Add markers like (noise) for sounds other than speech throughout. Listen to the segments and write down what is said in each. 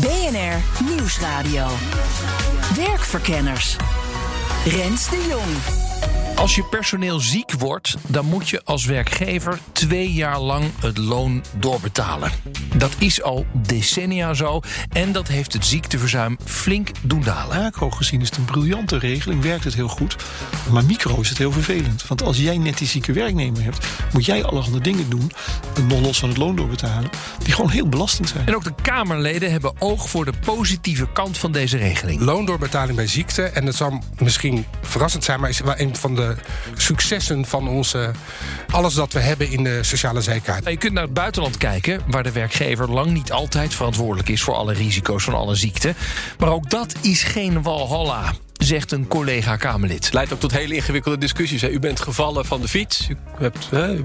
BNR Nieuwsradio. Werkverkenners. Rens de Jong. Als je personeel ziek wordt, dan moet je als werkgever twee jaar lang het loon doorbetalen. Dat is al decennia zo en dat heeft het ziekteverzuim flink doen dalen. Macro gezien is het een briljante regeling, werkt het heel goed. Maar micro is het heel vervelend. Want als jij net die zieke werknemer hebt, moet jij allerhande dingen doen, nog los van het loon doorbetalen, die gewoon heel belastend zijn. En ook de Kamerleden hebben oog voor de positieve kant van deze regeling. Loondoorbetaling bij ziekte, en dat zal misschien verrassend zijn, maar is wel een van de successen van onze, alles dat we hebben in de sociale zekerheid. Je kunt naar het buitenland kijken, waar de werkgever lang niet altijd verantwoordelijk is voor alle risico's van alle ziekten. Maar ook dat is geen walhalla zegt een collega Kamerlid. Leidt ook tot hele ingewikkelde discussies. U bent gevallen van de fiets. U hebt, hè,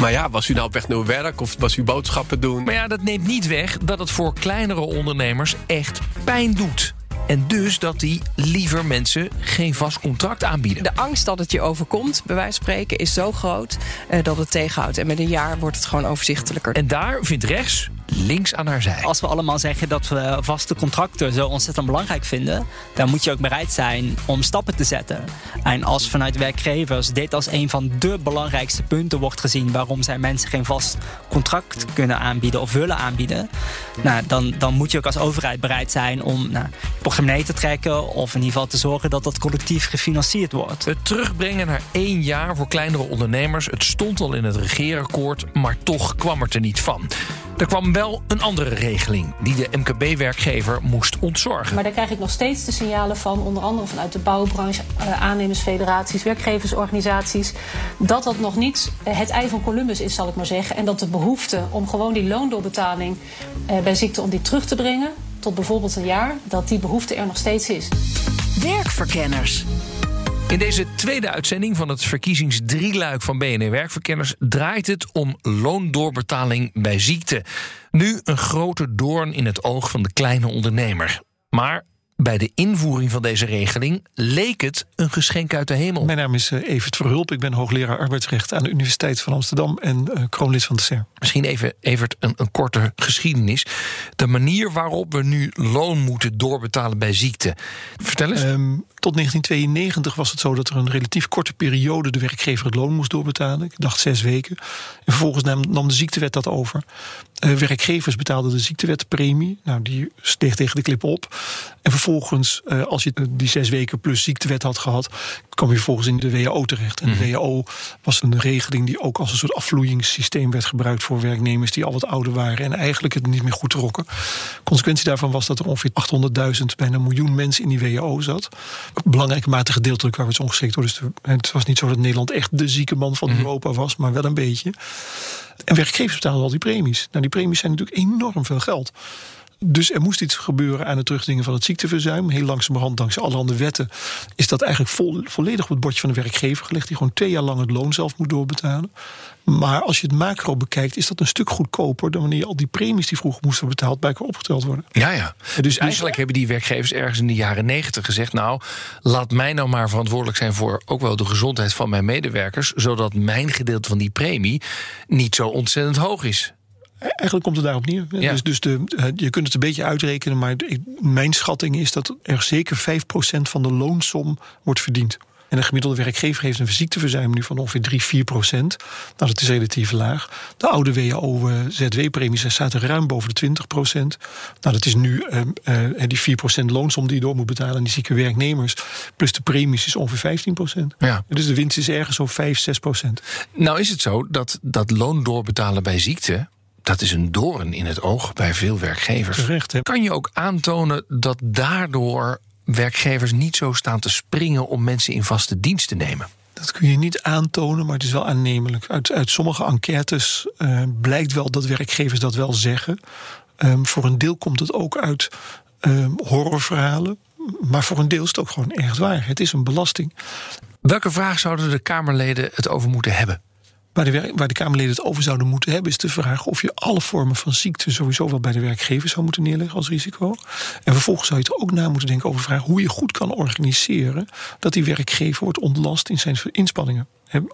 maar ja, was u nou op weg naar uw werk of was u boodschappen doen? Maar ja, dat neemt niet weg dat het voor kleinere ondernemers echt pijn doet. En dus dat die liever mensen geen vast contract aanbieden. De angst dat het je overkomt, bij wijze van spreken, is zo groot uh, dat het tegenhoudt. En met een jaar wordt het gewoon overzichtelijker. En daar vindt rechts links aan haar zij. Als we allemaal zeggen dat we vaste contracten zo ontzettend belangrijk vinden, dan moet je ook bereid zijn om stappen te zetten. En als vanuit werkgevers dit als een van de belangrijkste punten wordt gezien waarom zij mensen geen vast contract kunnen aanbieden of willen aanbieden, nou, dan, dan moet je ook als overheid bereid zijn om nou, portemonnee te trekken of in ieder geval te zorgen dat dat collectief gefinancierd wordt. Het terugbrengen naar één jaar voor kleinere ondernemers, het stond al in het regeerakkoord, maar toch kwam het er niet van. Er kwam wel een andere regeling die de MKB-werkgever moest ontzorgen. Maar daar krijg ik nog steeds de signalen van, onder andere vanuit de bouwbranche, eh, aannemersfederaties, werkgeversorganisaties, dat dat nog niet het ei van Columbus is, zal ik maar zeggen. En dat de behoefte om gewoon die loondoorbetaling eh, bij ziekte om die terug te brengen, tot bijvoorbeeld een jaar, dat die behoefte er nog steeds is. Werkverkenners. In deze tweede uitzending van het verkiezingsdrieluik van BNR Werkverkenners draait het om loondoorbetaling bij ziekte. Nu een grote doorn in het oog van de kleine ondernemer. Maar bij de invoering van deze regeling leek het een geschenk uit de hemel. Mijn naam is eh, Evert Verhulp. Ik ben hoogleraar arbeidsrecht aan de Universiteit van Amsterdam en uh, kroonlid van de CER. Misschien even, Evert, een, een korte geschiedenis. De manier waarop we nu loon moeten doorbetalen bij ziekte. Vertel eens. Um, tot 1992 was het zo dat er een relatief korte periode de werkgever het loon moest doorbetalen. Ik dacht zes weken. En vervolgens nam, nam de ziektewet dat over. Uh, werkgevers betaalden de ziektewetpremie. Nou, die steeg tegen de klip op. En vervolgens, uh, als je die zes weken plus ziektewet had gehad, kwam je vervolgens in de WHO terecht. En de WHO was een regeling die ook als een soort afvloeingssysteem werd gebruikt voor werknemers die al wat ouder waren en eigenlijk het niet meer goed trokken. Consequentie daarvan was dat er ongeveer 800.000, bijna een miljoen mensen in die WHO zat. Belangrijke mate gedeeltelijk waar we het omgeschikt door. Dus het was niet zo dat Nederland echt de zieke man van Europa was, maar wel een beetje. En werkgevers betaalden al die premies. Nou, die premies zijn natuurlijk enorm veel geld. Dus er moest iets gebeuren aan het terugdringen van het ziekteverzuim. Heel langzamerhand, dankzij allerhande wetten, is dat eigenlijk vol, volledig op het bordje van de werkgever gelegd, die gewoon twee jaar lang het loon zelf moet doorbetalen. Maar als je het macro bekijkt, is dat een stuk goedkoper dan wanneer al die premies die vroeger moesten betaald bij elkaar opgeteld worden. Ja, ja. Dus eigenlijk hebben die werkgevers ergens in de jaren negentig gezegd: Nou, laat mij nou maar verantwoordelijk zijn voor ook wel de gezondheid van mijn medewerkers, zodat mijn gedeelte van die premie niet zo ontzettend hoog is. Eigenlijk komt het daarop neer. Ja. Dus, dus de, je kunt het een beetje uitrekenen, maar mijn schatting is dat er zeker 5% van de loonsom wordt verdiend. En een gemiddelde werkgever heeft een ziekteverzuim nu van ongeveer 3, 4 procent. Nou, dat is relatief laag. De oude WO-ZW-premies zaten ruim boven de 20 procent. Nou, dat is nu uh, uh, die 4 procent loonsom die je door moet betalen aan die zieke werknemers. Plus de premies is ongeveer 15 procent. Ja. Dus de winst is ergens zo'n 5, 6 procent. Nou is het zo dat dat loon doorbetalen bij ziekte dat is een doorn in het oog bij veel werkgevers. Terecht, hè? Kan je ook aantonen dat daardoor werkgevers niet zo staan te springen om mensen in vaste dienst te nemen? Dat kun je niet aantonen, maar het is wel aannemelijk. Uit, uit sommige enquêtes uh, blijkt wel dat werkgevers dat wel zeggen. Ehm, voor een deel komt het ook uit ehm, horrorverhalen. Maar voor een deel is het ook gewoon echt waar. Het is een belasting. Welke vraag zouden de Kamerleden het over moeten hebben? Waar de, de Kamerleden het over zouden moeten hebben, is de vraag of je alle vormen van ziekte sowieso wel bij de werkgever zou moeten neerleggen als risico. En vervolgens zou je er ook na moeten denken over de vraag hoe je goed kan organiseren dat die werkgever wordt ontlast in zijn inspanningen.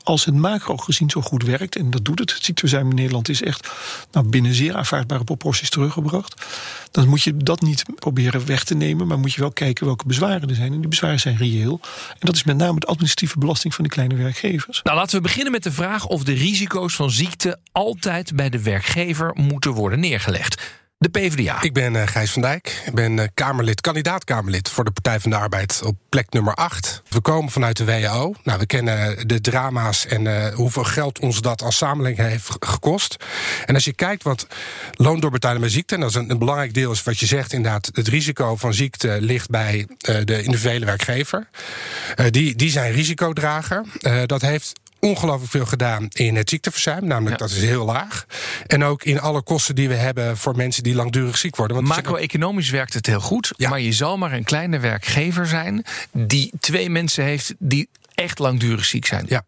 Als het macro gezien zo goed werkt, en dat doet het, het ziekteverzuim in Nederland is echt nou, binnen zeer aanvaardbare proporties teruggebracht, dan moet je dat niet proberen weg te nemen, maar moet je wel kijken welke bezwaren er zijn. En die bezwaren zijn reëel. En dat is met name de administratieve belasting van de kleine werkgevers. Nou, laten we beginnen met de vraag of de risico's van ziekte altijd bij de werkgever moeten worden neergelegd. De PvdA. Ik ben eh, Gijs van Dijk. Ik ben eh, Kamerlid, kandidaat-Kamerlid voor de Partij van de Arbeid op plek nummer 8. We komen vanuit de WHO. Nou, we kennen de drama's en eh, hoeveel geld ons dat als samenleving heeft gekost. En als je kijkt wat loondoorbetaling bij ziekte, en dat is een, belangrijk deel, is wat je zegt inderdaad, het risico van ziekte ligt bij de individuele werkgever. Die, die zijn risicodrager. Dat heeft ongelooflijk veel gedaan in het ziekteverzuim. Namelijk, dat is heel laag. En ook in alle kosten die we hebben voor mensen die langdurig ziek worden. Ook- Macro-economisch werkt het heel goed. Maar je zal maar een kleine werkgever zijn die twee mensen heeft die echt langdurig ziek zijn. Ja.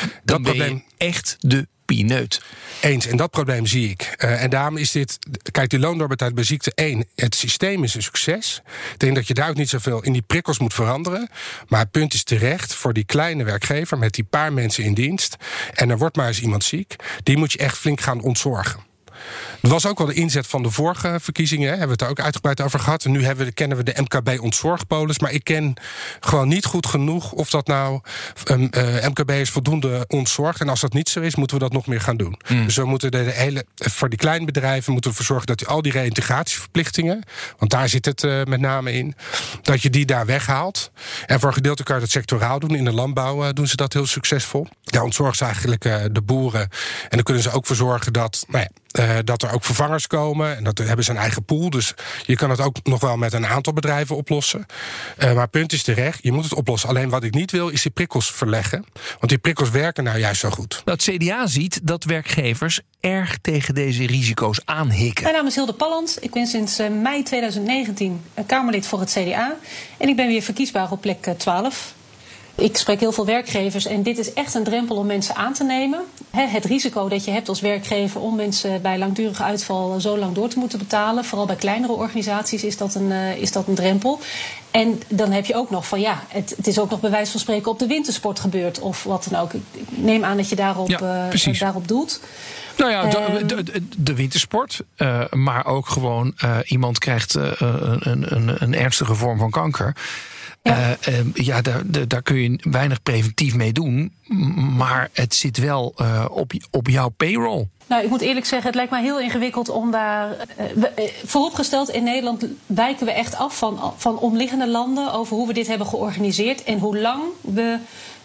Dan Dat ben probleem- je echt de pineut. Eens, en dat probleem zie ik. Eh, en daarom is dit. Kijk, die loondoorbetaling bij ziekte 1. Het systeem is een succes. Ik denk dat je daar ook niet zoveel in die prikkels moet veranderen. Maar het punt is terecht voor die kleine werkgever met die paar mensen in dienst. En er wordt maar eens iemand ziek. Die moet je echt flink gaan ontzorgen. Dat was ook wel de inzet van de vorige verkiezingen. hè. Hebben we het er ook uitgebreid over gehad. En nu hebben we, kennen we de MKB-ontzorgpolis. Maar ik ken gewoon niet goed genoeg of dat nou um, eh, MKB'ers voldoende ontzorgt. En als dat niet zo is, moeten we dat nog meer gaan doen. Dus we moeten de, de hele, voor die kleine bedrijven moeten we ervoor zorgen dat die, al die reïntegratieverplichtingen, want daar zit het eh, met name in, dat je die daar weghaalt. En voor een gedeelte kan je dat sectoraal doen. In de landbouw eh, doen ze dat heel succesvol. Daar ontzorgen ze eigenlijk de boeren. En dan kunnen ze ook voor zorgen dat, nou ja, eh, dat er ook vervangers komen. En dat hebben ze een eigen pool. Dus je kan het ook nog wel met een aantal bedrijven oplossen. Eh, maar het punt is terecht, je moet het oplossen. Alleen wat ik niet wil, is die prikkels verleggen. Want die prikkels werken nou juist zo goed. Nou, het CDA ziet dat werkgevers erg tegen deze risico's aanhikken. Mijn naam is Hilde Palland. Ik ben sinds eh, mei 2019 eh, Kamerlid voor het CDA. En ik ben weer verkiesbaar op plek eh, 12. Ik spreek heel veel werkgevers en dit is echt een drempel om mensen aan te nemen. Het risico dat je hebt als werkgever om mensen bij langdurige uitval zo lang door te moeten betalen. Vooral bij kleinere organisaties is dat een, eh, is dat een drempel. En dan heb je ook nog van ja, het, het is ook nog bij wijze van spreken op de wintersport gebeurd of wat dan ook. Ik neem aan dat je daarop, Ja, eh, daarop doelt. Nou ja, de, Ehm. de, de, de wintersport, eh, maar ook gewoon iemand krijgt een, een, een ernstige vorm van kanker. Ja, ja daar, daar- kun je weinig preventief mee doen, maar het zit wel eh, op, op jouw payroll. Nou, ik moet eerlijk zeggen, het lijkt mij heel ingewikkeld om daar. eh, eh, vooropgesteld, in Nederland wijken we echt af van, van omliggende landen over hoe we dit hebben georganiseerd en hoe lang we.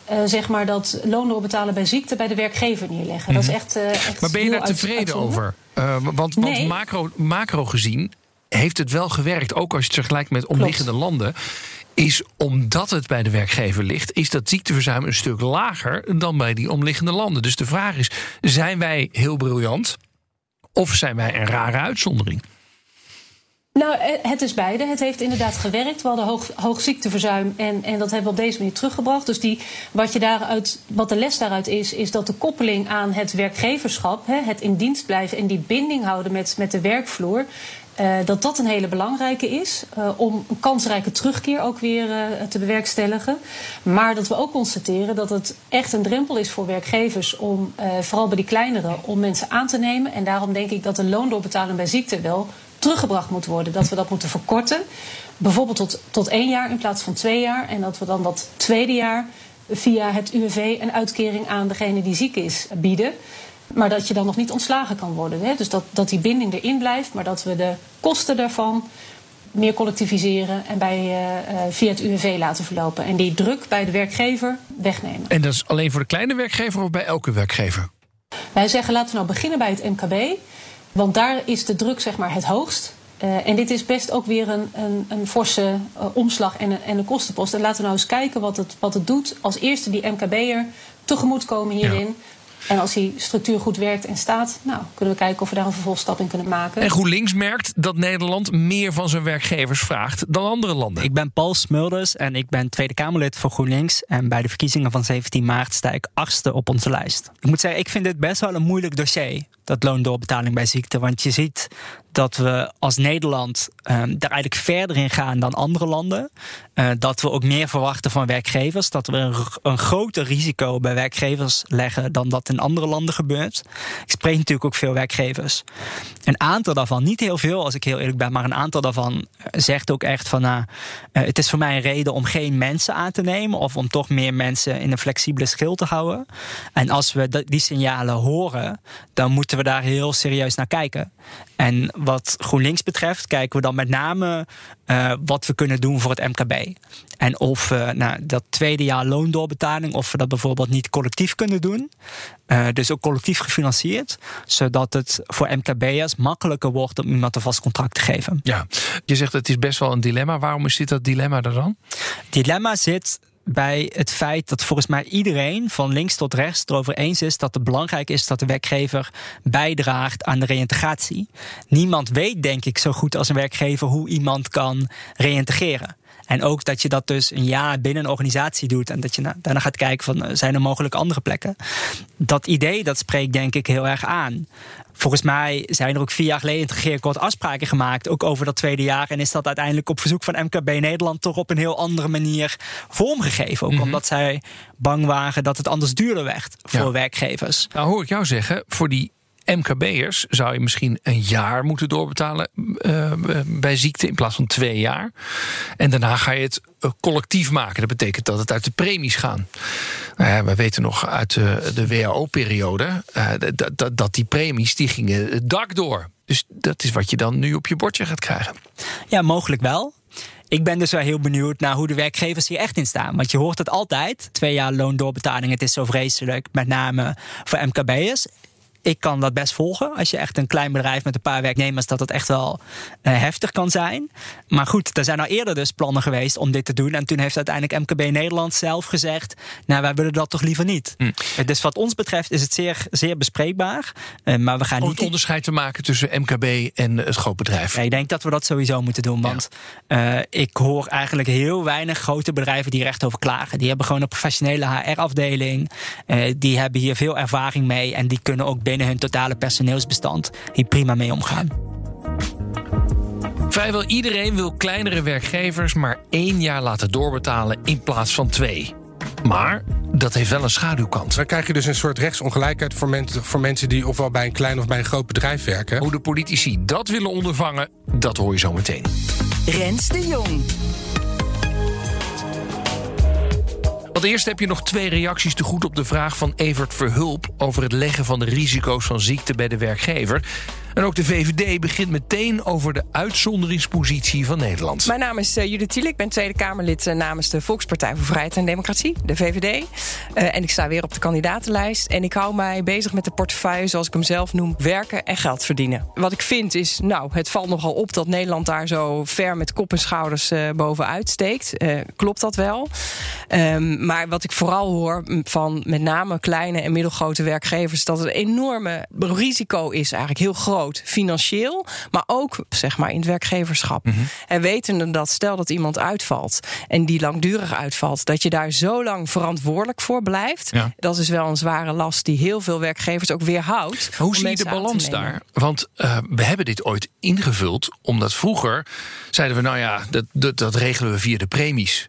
eh, zeg maar dat loon doorbetalen bij ziekte bij de werkgever neerleggen. Dat is echt. eh, echt Mhm. Maar ben je daar tevreden over? Eh, want macro, macro gezien heeft het wel gewerkt, ook als je het vergelijkt met omliggende landen. Is omdat het bij de werkgever ligt, is dat ziekteverzuim een stuk lager dan bij die omliggende landen. Dus de vraag is: zijn wij heel briljant of zijn wij een rare uitzondering? Nou, eh, het is beide. Het heeft inderdaad gewerkt. We hadden hoog, hoog ziekteverzuim en, en dat hebben we op deze manier teruggebracht. Dus die, wat, je daaruit, wat de les daaruit is, is dat de koppeling aan het werkgeverschap, hè, het in dienst blijven en die binding houden met, met de werkvloer, eh, dat dat een hele belangrijke is eh, om een kansrijke terugkeer ook weer eh, te bewerkstelligen. Maar dat we ook constateren dat het echt een drempel is voor werkgevers om, vooral bij die kleinere, om mensen aan te nemen. En daarom denk ik dat de loondoorbetaling bij ziekte wel teruggebracht moet worden. Dat we dat moeten verkorten. Bijvoorbeeld tot, tot één jaar in plaats van twee jaar. En dat we dan dat tweede jaar via het UWV een uitkering aan degene die ziek is bieden. Maar dat je dan nog niet ontslagen kan worden. Hè? Dus dat, dat die binding erin blijft, maar dat we de kosten daarvan meer collectiviseren en bij, eh, eh, via het UWV laten verlopen. En die druk bij de werkgever wegnemen. En dat is alleen voor de kleine werkgever of bij elke werkgever? Wij zeggen laten we nou beginnen bij het MKB. Want daar is de druk zeg maar het hoogst. Eh, en dit is best ook weer een, een, een forse omslag en een, en een kostenpost. En laten we nou eens kijken wat het, wat het doet als eerste die MKB'er tegemoetkomen hierin. En als die structuur goed werkt en staat, nou, kunnen we kijken of we daar een vervolgstap in kunnen maken. En GroenLinks merkt dat Nederland meer van zijn werkgevers vraagt dan andere landen. Ik ben Paul Smulders en ik ben Tweede Kamerlid voor GroenLinks. En bij de verkiezingen van 17 maart sta ik achtste op onze lijst. Ik moet zeggen, ik vind dit best wel een moeilijk dossier, dat loondoorbetaling bij ziekte. Want je ziet dat we als Nederland daar eigenlijk verder in gaan dan andere landen. Uh, dat we ook meer verwachten van werkgevers. Dat we een, een groter risico bij werkgevers leggen dan dat in andere landen gebeurt. Ik spreek natuurlijk ook veel werkgevers. Een aantal daarvan, niet heel veel als ik heel eerlijk ben, maar een aantal daarvan zegt ook echt van nou, uh, het is voor mij een reden om geen mensen aan te nemen of om toch meer mensen in een flexibele schil te houden. En als we die signalen horen, dan moeten we daar heel serieus naar kijken. En wat GroenLinks betreft, kijken we dan met name uh, wat we kunnen doen voor het MKB. En of we nou, dat tweede jaar loondoorbetaling, of we dat bijvoorbeeld niet collectief kunnen doen. Uh, dus ook collectief gefinancierd, zodat het voor MKB'ers makkelijker wordt om iemand een vast contract te geven. Ja, je zegt het is best wel een dilemma. Waarom is dit dat dilemma er dan? Dilemma zit bij het feit dat volgens mij iedereen van links tot rechts erover eens is dat het belangrijk is dat de werkgever bijdraagt aan de reïntegratie. Niemand weet, denk ik, zo goed als een werkgever hoe iemand kan reïntegreren. En ook dat je dat dus een jaar binnen een organisatie doet en dat je daarna gaat kijken van zijn er mogelijk andere plekken. Dat idee dat spreekt denk ik heel erg aan. Volgens mij zijn er ook vier jaar geleden in het regeerakkoord afspraken gemaakt, ook over dat tweede jaar. En is dat uiteindelijk op verzoek van MKB Nederland toch op een heel andere manier vormgegeven. Ook mm -hmm. omdat zij bang waren dat het anders duurder werd voor ja. werkgevers. Nou hoor ik jou zeggen, voor die MKB'ers zou je misschien een jaar moeten doorbetalen uh, bij ziekte in plaats van twee jaar. En daarna ga je het collectief maken. Dat betekent dat het uit de premies gaan. Nou we weten nog uit de, de WHO-periode uh, dat, dat die premies die gingen het dak door. Dus dat is wat je dan nu op je bordje gaat krijgen. Ja, mogelijk wel. Ik ben dus wel heel benieuwd naar hoe de werkgevers hier echt in staan. Want je hoort het altijd. Twee jaar loondoorbetaling, het is zo vreselijk. Met name voor MKB'ers ik kan dat best volgen. Als je echt een klein bedrijf met een paar werknemers, dat het echt wel uh, heftig kan zijn. Maar goed, er zijn al eerder dus plannen geweest om dit te doen. En toen heeft uiteindelijk MKB Nederland zelf gezegd: Nou, wij willen dat toch liever niet. Hm. Dus wat ons betreft is het zeer, zeer bespreekbaar. Uh, maar we gaan om niet. het onderscheid te maken tussen MKB en het grootbedrijf. Ja, ik denk dat we dat sowieso moeten doen. Want ja. uh, ik hoor eigenlijk heel weinig grote bedrijven die er echt over klagen. Die hebben gewoon een professionele HR-afdeling. die hebben hier veel ervaring mee. En die kunnen ook binnen hun totale personeelsbestand hier prima mee omgaan. Vrijwel iedereen wil kleinere werkgevers maar één jaar laten doorbetalen in plaats van twee. Maar dat heeft wel een schaduwkant. Dan krijg je dus een soort rechtsongelijkheid voor, men, voor mensen die ofwel bij een klein of bij een groot bedrijf werken. Hoe de politici dat willen ondervangen, dat hoor je zo meteen. Rens de Jong. Want eerst heb je nog twee reacties te goed op de vraag van Evert Verhulp over het leggen van de risico's van ziekte bij de werkgever. En ook de VVD begint meteen over de uitzonderingspositie van Nederland. Mijn naam is uh, Judith Thiel. Ik ben Tweede Kamerlid uh, namens de Volkspartij voor Vrijheid en Democratie, de VVD. Uh, en ik sta weer op de kandidatenlijst. En ik hou mij bezig met de portefeuille, zoals ik hem zelf noem, werken en geld verdienen. Wat ik vind is, nou, het valt nogal op dat Nederland daar zo ver met kop en schouders bovenuit steekt. klopt dat wel? Um, maar wat ik vooral hoor van met name kleine en middelgrote werkgevers, dat het een enorme risico is, eigenlijk heel groot financieel, maar ook zeg maar in het werkgeverschap. Mm -hmm. En wetende dat stel dat iemand uitvalt en die langdurig uitvalt, dat je daar zo lang verantwoordelijk voor blijft. Ja. Dat is wel een zware last die heel veel werkgevers ook weerhoudt. Hoe zie je de balans daar? Want uh, we hebben dit ooit ingevuld, omdat vroeger zeiden we, nou ja, dat, dat, dat regelen we via de premies.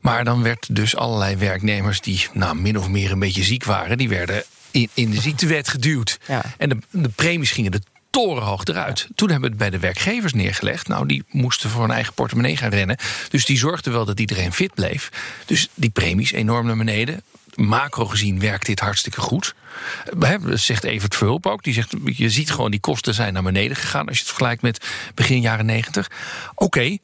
Maar dan werd dus allerlei werknemers die nou, min of meer een beetje ziek waren, die werden in, in de (laughs) ziektewet geduwd. Ja. En de, de premies gingen de torenhoog eruit. Toen hebben we het bij de werkgevers neergelegd. Nou, die moesten voor hun eigen portemonnee gaan rennen. Dus die zorgden wel dat iedereen fit bleef. Dus die premies enorm naar beneden. Macro gezien werkt dit hartstikke goed. Dat zegt Evert Verhulp ook. Die zegt, je ziet gewoon die kosten zijn naar beneden gegaan... als je het vergelijkt met begin jaren negentig. Oké,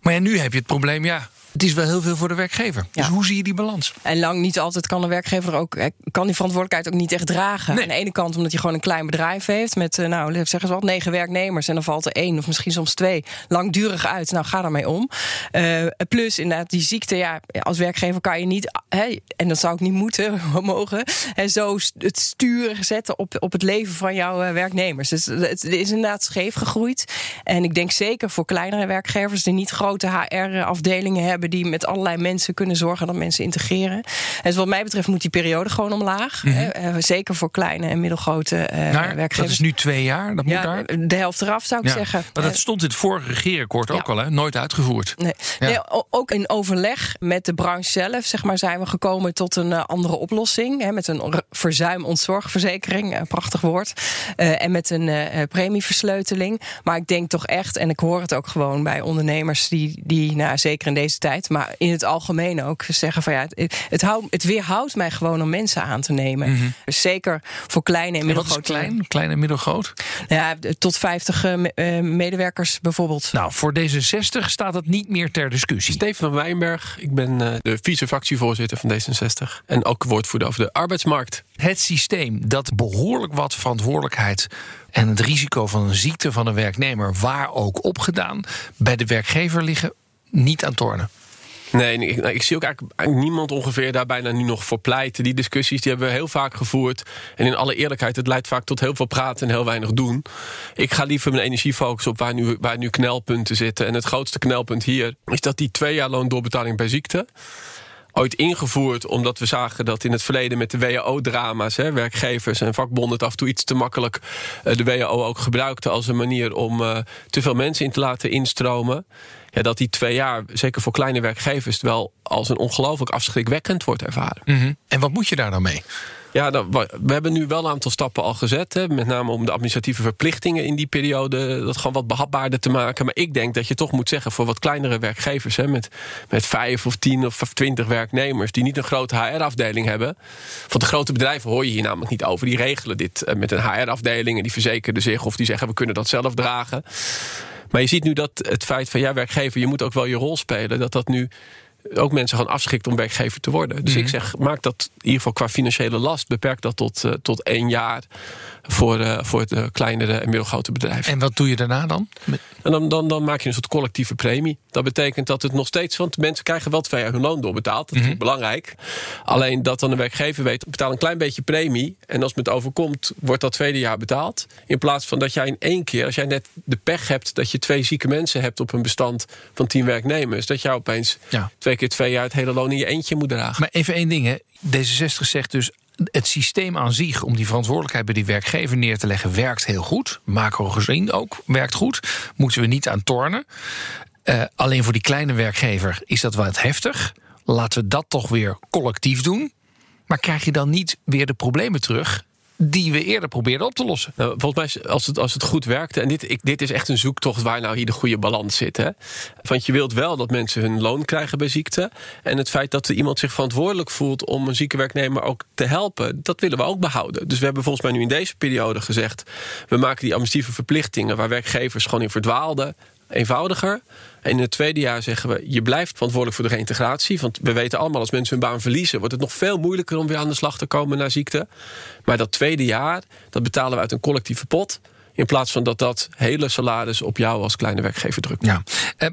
maar ja, nu heb je het probleem, ja, het is wel heel veel voor de werkgever. Dus hoe zie je die balans? En lang niet altijd kan een werkgever ook eh, kan die verantwoordelijkheid ook niet echt dragen. Aan de ene kant omdat hij gewoon een klein bedrijf heeft met, eh, nou, zeggen ze wat, negen werknemers en dan valt er één of misschien soms twee langdurig uit. Nou, ga daarmee om. Uh, plus inderdaad die ziekte, ja, als werkgever kan je niet, hè, en dat zou ik niet moeten, (laughs) mogen, hè, zo het stuur zetten op, op het leven van jouw werknemers. Dus het is inderdaad scheef gegroeid. En ik denk zeker voor kleinere werkgevers die niet grote HR-afdelingen hebben die met allerlei mensen kunnen zorgen dat mensen integreren. En wat mij betreft moet die periode gewoon omlaag. Mm -hmm. zeker voor kleine en middelgrote uh, werkgevers. Dat is nu twee jaar. Dat moet daar. De helft eraf zou ik zeggen. Maar dat stond in het vorige regeerakkoord ook al, hè? nooit uitgevoerd. Nee. nee. ook in overleg met de branche zelf, zeg maar, zijn we gekomen tot een uh, andere oplossing. Hè, met een verzuim-ontzorgverzekering, een prachtig woord. en met een premieversleuteling. Maar ik denk toch echt, en ik hoor het ook gewoon bij ondernemers die, die nou, zeker in deze tijd, maar in het algemeen ook zeggen van ja, het, het, houdt, het weerhoudt mij gewoon om mensen aan te nemen. Mhm. Dus zeker voor kleine en middelgrote. klein? Klein en middelgroot? Ja, tot 50 uh, medewerkers bijvoorbeeld. Nou, voor D66 staat het niet meer ter discussie. Steven van Wijnberg, ik ben uh, de vice-fractievoorzitter van D66 en ook woordvoerder over de arbeidsmarkt. Het systeem dat behoorlijk wat verantwoordelijkheid en het risico van een ziekte van een werknemer, waar ook opgedaan, bij de werkgever liggen, niet aan tornen. Nee, ik, ik, zie ook eigenlijk niemand ongeveer daar bijna nu nog voor pleiten. Die discussies die hebben we heel vaak gevoerd. En in alle eerlijkheid, het leidt vaak tot heel veel praten en heel weinig doen. Ik ga liever mijn energie focussen op waar nu, waar nu knelpunten zitten. En het grootste knelpunt hier is dat die twee jaar loondoorbetaling bij ziekte ooit ingevoerd omdat we zagen dat in het verleden met de WHO-drama's, werkgevers en vakbonden het af en toe iets te makkelijk uh, de WHO ook gebruikten als een manier om uh, te veel mensen in te laten instromen. Ja, dat die twee jaar, zeker voor kleine werkgevers, wel als een ongelooflijk afschrikwekkend wordt ervaren. Mm -hmm. En wat moet je daar dan mee? Ja, we hebben nu wel een aantal stappen al gezet. Hè, met name om de administratieve verplichtingen in die periode dat gewoon wat behapbaarder te maken. Maar ik denk dat je toch moet zeggen voor wat kleinere werkgevers, hè, met, met vijf of tien of twintig werknemers, die niet een grote HR-afdeling hebben. Van de grote bedrijven hoor je hier namelijk niet over. Die regelen dit eh, met een HR-afdeling en die verzekeren zich of die zeggen we kunnen dat zelf dragen. Maar je ziet nu dat het feit van ja, werkgever, je moet ook wel je rol spelen, dat dat nu ook mensen gewoon afschikt om werkgever te worden. Dus Mhm. ik zeg, maak dat in ieder geval qua financiële last, beperk dat tot, uh, tot één jaar voor, uh, voor de kleinere en middelgrote bedrijven. En wat doe je daarna dan? En dan, dan, dan maak je een soort collectieve premie. Dat betekent dat het nog steeds, want mensen krijgen wel twee jaar hun loon doorbetaald. Dat is mm belangrijk. Alleen dat dan de werkgever weet, betaal een klein beetje premie. En als het overkomt, wordt dat tweede jaar betaald. In plaats van dat jij in één keer, als jij net de pech hebt dat je twee zieke mensen hebt op een bestand van tien werknemers, dat jij opeens ja. Twee keer twee jaar het hele loon in je eentje moet dragen. Maar even één ding, hè. D66 zegt dus het systeem aan zich om die verantwoordelijkheid bij die werkgever neer te leggen werkt heel goed. Macro gezien ook werkt goed. Moeten we niet aan tornen. Uh, alleen voor die kleine werkgever is dat wat heftig. Laten we dat toch weer collectief doen. Maar krijg je dan niet weer de problemen terug die we eerder probeerden op te lossen. Nou, volgens mij, als het, als het goed werkte... en dit, ik, dit is echt een zoektocht waar nou hier de goede balans zit. Hè? Want je wilt wel dat mensen hun loon krijgen bij ziekte. En het feit dat iemand zich verantwoordelijk voelt... om een zieke werknemer ook te helpen, dat willen we ook behouden. Dus we hebben volgens mij nu in deze periode gezegd... we maken die administratieve verplichtingen... waar werkgevers gewoon in verdwaalden, eenvoudiger. En in het tweede jaar zeggen we, je blijft verantwoordelijk voor de reintegratie. Want we weten allemaal, als mensen hun baan verliezen... wordt het nog veel moeilijker om weer aan de slag te komen na ziekte. Maar dat tweede jaar, dat betalen we uit een collectieve pot... in plaats van dat dat hele salaris op jou als kleine werkgever drukt. Ja.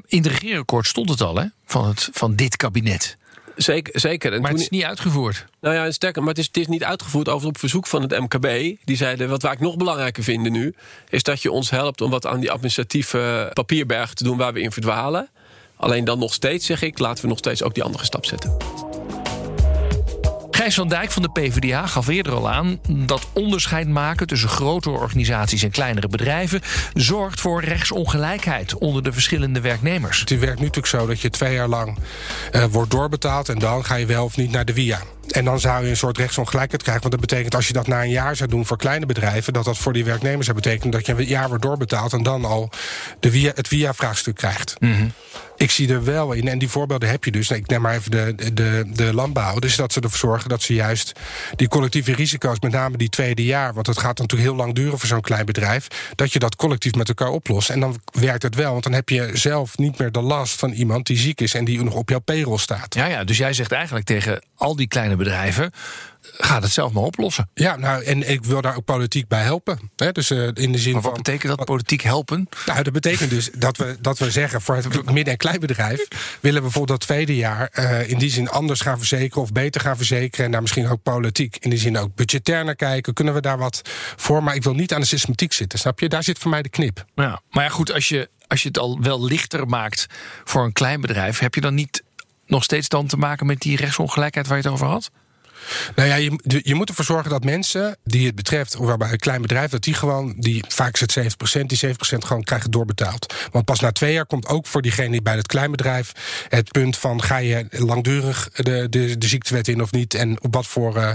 In het regeerakkoord stond het al, hè, van, het, van dit kabinet. Zeker, zeker. En maar toen, het is niet uitgevoerd. Nou ja, sterker, maar het is, het is niet uitgevoerd over op verzoek van het MKB. Die zeiden, wat wij ik nog belangrijker vinden nu... is dat je ons helpt om wat aan die administratieve papierberg te doen... waar we in verdwalen. Alleen dan nog steeds, zeg ik, laten we nog steeds ook die andere stap zetten. Gijs van Dijk van de PvdA gaf eerder al aan dat onderscheid maken tussen grote organisaties en kleinere bedrijven zorgt voor rechtsongelijkheid onder de verschillende werknemers. Het werkt nu natuurlijk zo dat je twee jaar lang uh, wordt doorbetaald en dan ga je wel of niet naar de via. En dan zou je een soort rechtsongelijkheid krijgen. Want dat betekent als je dat na een jaar zou doen voor kleine bedrijven... dat dat voor die werknemers zou betekenen dat je een jaar wordt doorbetaald... en dan al de via, het via-vraagstuk krijgt. Mm -hmm. Ik zie er wel in, en die voorbeelden heb je dus. Ik neem maar even de, de, de landbouw. Dus dat ze ervoor zorgen dat ze juist die collectieve risico's, met name die tweede jaar, want het gaat natuurlijk heel lang duren voor zo'n klein bedrijf, dat je dat collectief met elkaar oplost. En dan werkt het wel, want dan heb je zelf niet meer de last van iemand die ziek is en die nog op jouw payroll staat. Ja, ja, dus jij zegt eigenlijk tegen al die kleine bedrijven gaat het zelf maar oplossen. Ja, nou, en ik wil daar ook politiek bij helpen. Hè? Dus uh, in de zin maar wat van. betekent dat politiek helpen? Nou, dat betekent dus dat we, dat we zeggen voor het midden- en kleinbedrijf willen we bijvoorbeeld dat tweede jaar uh, in die zin anders gaan verzekeren of beter gaan verzekeren. En daar misschien ook politiek in die zin ook budgetair naar kijken. Kunnen we daar wat voor? Maar ik wil niet aan de systematiek zitten, snap je? Daar zit voor mij de knip. Ja, maar ja, goed, als je, als je het al wel lichter maakt voor een klein bedrijf, heb je dan niet nog steeds dan te maken met die rechtsongelijkheid waar je het over had? Nou ja, je, je moet ervoor zorgen dat mensen die het betreft, of waarbij een klein bedrijf, dat die gewoon, die, vaak is het 70%, die 70% gewoon krijgen doorbetaald. Want pas na twee jaar komt ook voor diegene die bij het kleinbedrijf het punt van ga je langdurig de, de, de ziektewet in of niet en op wat voor uh,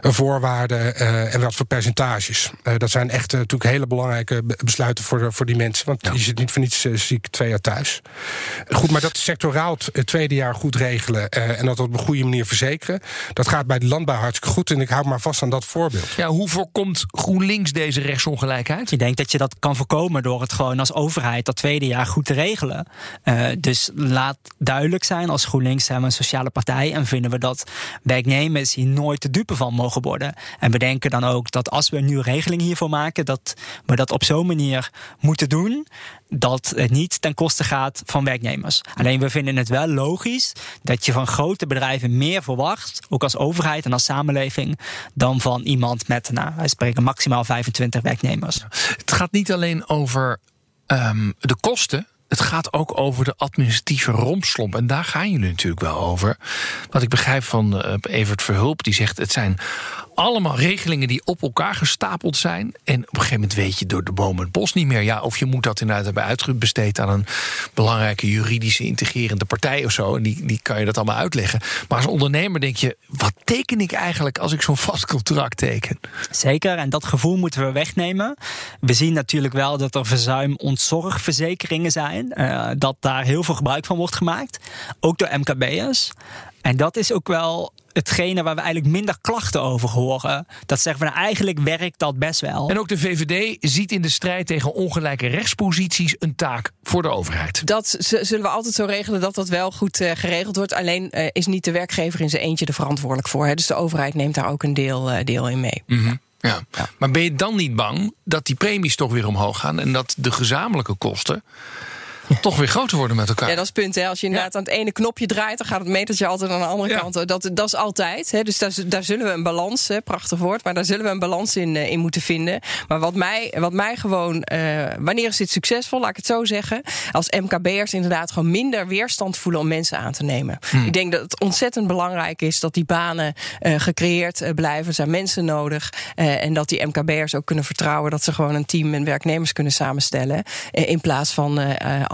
voorwaarden uh, en wat voor percentages. Uh, dat zijn echt natuurlijk hele belangrijke besluiten voor, voor die mensen, want ja. je zit niet voor niets ziek twee jaar thuis. Goed, maar dat sectoraal het tweede jaar goed regelen en dat op een goede manier verzekeren, dat gaat bij de landbouw hartstikke goed. En ik hou maar vast aan dat voorbeeld. Ja, hoe voorkomt GroenLinks deze rechtsongelijkheid? Ik denk dat je dat kan voorkomen door het gewoon als overheid dat tweede jaar goed te regelen. Uh, dus laat duidelijk zijn, als GroenLinks zijn we een sociale partij en vinden we dat werknemers hier nooit de dupe van mogen worden. En we denken dan ook dat als we een nieuwe regeling hiervoor maken, dat we dat op zo'n manier moeten doen dat het niet ten koste gaat van werknemers. Alleen we vinden het wel logisch dat je van grote bedrijven meer verwacht, ook als overheid en als samenleving, dan van iemand met, nou, wij spreken maximaal 25 werknemers. Het gaat niet alleen over um, de kosten. Het gaat ook over de administratieve rompslomp. En daar gaan jullie natuurlijk wel over. Wat ik begrijp van uh, Evert Verhulp, die zegt: het zijn allemaal regelingen die op elkaar gestapeld zijn. En op een gegeven moment weet je door de bomen het bos niet meer. Ja, of je moet dat inderdaad hebben uitbesteed aan een belangrijke juridische integrerende partij of zo. En die, die kan je dat allemaal uitleggen. Maar als ondernemer denk je: wat teken ik eigenlijk als ik zo'n vast contract teken? Zeker, en dat gevoel moeten we wegnemen. We zien natuurlijk wel dat er verzuim ontzorgverzekeringen zijn. Uh, dat daar heel veel gebruik van wordt gemaakt. Ook door MKB'ers. En dat is ook wel hetgene waar we eigenlijk minder klachten over horen. Dat zeggen we nou, eigenlijk werkt dat best wel. En ook de VVD ziet in de strijd tegen ongelijke rechtsposities een taak voor de overheid. Dat zullen we altijd zo regelen dat dat wel goed uh, geregeld wordt. Alleen uh, is niet de werkgever in zijn eentje er verantwoordelijk voor. Hè? Dus de overheid neemt daar ook een deel, uh, deel in mee. Mm -hmm. ja. ja. Maar ben je dan niet bang dat die premies toch weer omhoog gaan en dat de gezamenlijke kosten toch weer groter worden met elkaar. Ja, dat is het punt. Hè. Als je inderdaad ja. aan het ene knopje draait, dan gaat het metertje altijd aan de andere ja. kant. Dat, dat is altijd. Hè. Dus daar, daar zullen we een balans, hè, prachtig woord, maar daar zullen we een balans in, in moeten vinden. Maar wat mij, wat mij gewoon, uh, wanneer is dit succesvol, laat ik het zo zeggen, als MKB'ers inderdaad gewoon minder weerstand voelen om mensen aan te nemen. Hmm. Ik denk dat het ontzettend belangrijk is dat die banen uh, gecreëerd uh, blijven. Zijn mensen nodig. en dat die MKB'ers ook kunnen vertrouwen dat ze gewoon een team en werknemers kunnen samenstellen. in plaats van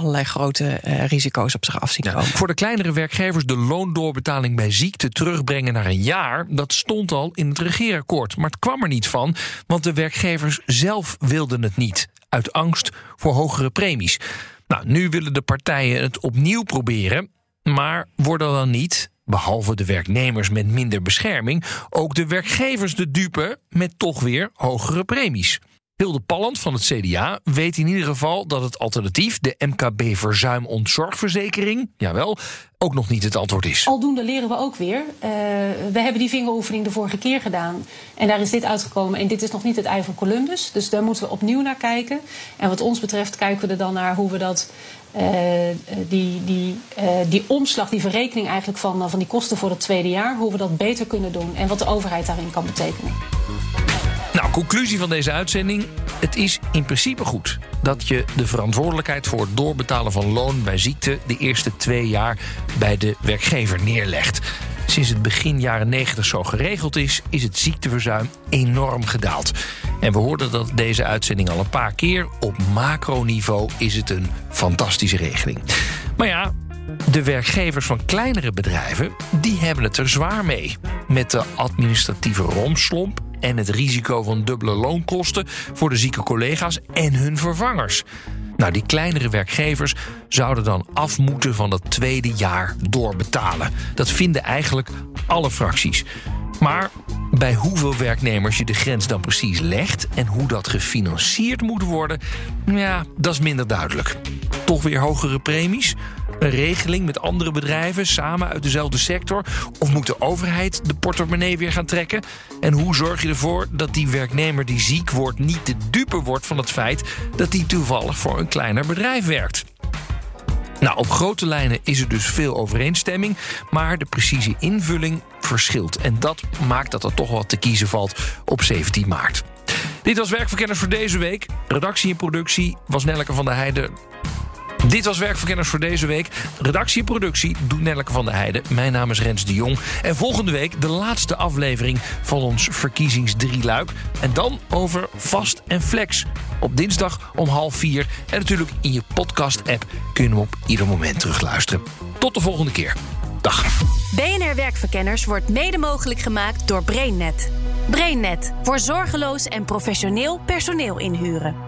allerlei grote uh, risico's op zich af zien komen. Ja, voor de kleinere werkgevers de loondoorbetaling bij ziekte terugbrengen naar een jaar, dat stond al in het regeerakkoord. Maar het kwam er niet van, want de werkgevers zelf wilden het niet. Uit angst voor hogere premies. Nou, nu willen de partijen het opnieuw proberen, maar worden dan niet behalve de werknemers met minder bescherming, ook de werkgevers de dupe met toch weer hogere premies. Hilde Palland van het CDA weet in ieder geval dat het alternatief, de MKB verzuim ontzorgverzekering, jawel, ook nog niet het antwoord is. Aldoende leren we ook weer. Uh, we hebben die vingeroefening de vorige keer gedaan. En daar is dit uitgekomen. En dit is nog niet het ei van Columbus. Dus daar moeten we opnieuw naar kijken. En wat ons betreft kijken we er dan naar hoe we dat. Uh, die, die, uh, die omslag, die verrekening eigenlijk van, van die kosten voor het tweede jaar, hoe we dat beter kunnen doen en wat de overheid daarin kan betekenen. Nou, conclusie van deze uitzending. Het is in principe goed dat je de verantwoordelijkheid voor het doorbetalen van loon bij ziekte de eerste twee jaar bij de werkgever neerlegt. Sinds het begin jaren 90 zo geregeld is, is het ziekteverzuim enorm gedaald. En we hoorden dat deze uitzending al een paar keer. Op macroniveau is het een fantastische regeling. Maar ja, de werkgevers van kleinere bedrijven, die hebben het er zwaar mee. Met de administratieve romslomp en het risico van dubbele loonkosten voor de zieke collega's en hun vervangers. Nou, die kleinere werkgevers zouden dan af moeten van dat tweede jaar doorbetalen. Dat vinden eigenlijk alle fracties. Maar bij hoeveel werknemers je de grens dan precies legt en hoe dat gefinancierd moet worden, ja, dat is minder duidelijk. Toch weer hogere premies? Een regeling met andere bedrijven samen uit dezelfde sector? Of moet de overheid de portemonnee weer gaan trekken? En hoe zorg je ervoor dat die werknemer die ziek wordt niet de dupe wordt van het feit dat hij toevallig voor een kleiner bedrijf werkt? Nou, op grote lijnen is er dus veel overeenstemming, maar de precieze invulling verschilt. En dat maakt dat er toch wat te kiezen valt op 17 maart. Dit was Werkverkenners voor deze week. Redactie en productie was Nelleke van der Heijden. Dit was Werkverkenners voor deze week. Redactie en productie doet Nelleke van der Heijden. Mijn naam is Rens de Jong. En volgende week de laatste aflevering van ons verkiezingsdrieluik. En dan over vast en flex. Op dinsdag om half vier. En natuurlijk in je podcast-app kun je op ieder moment terugluisteren. Tot de volgende keer. Dag. BNR Werkverkenners wordt mede mogelijk gemaakt door BrainNet. BrainNet voor zorgeloos en professioneel personeel inhuren.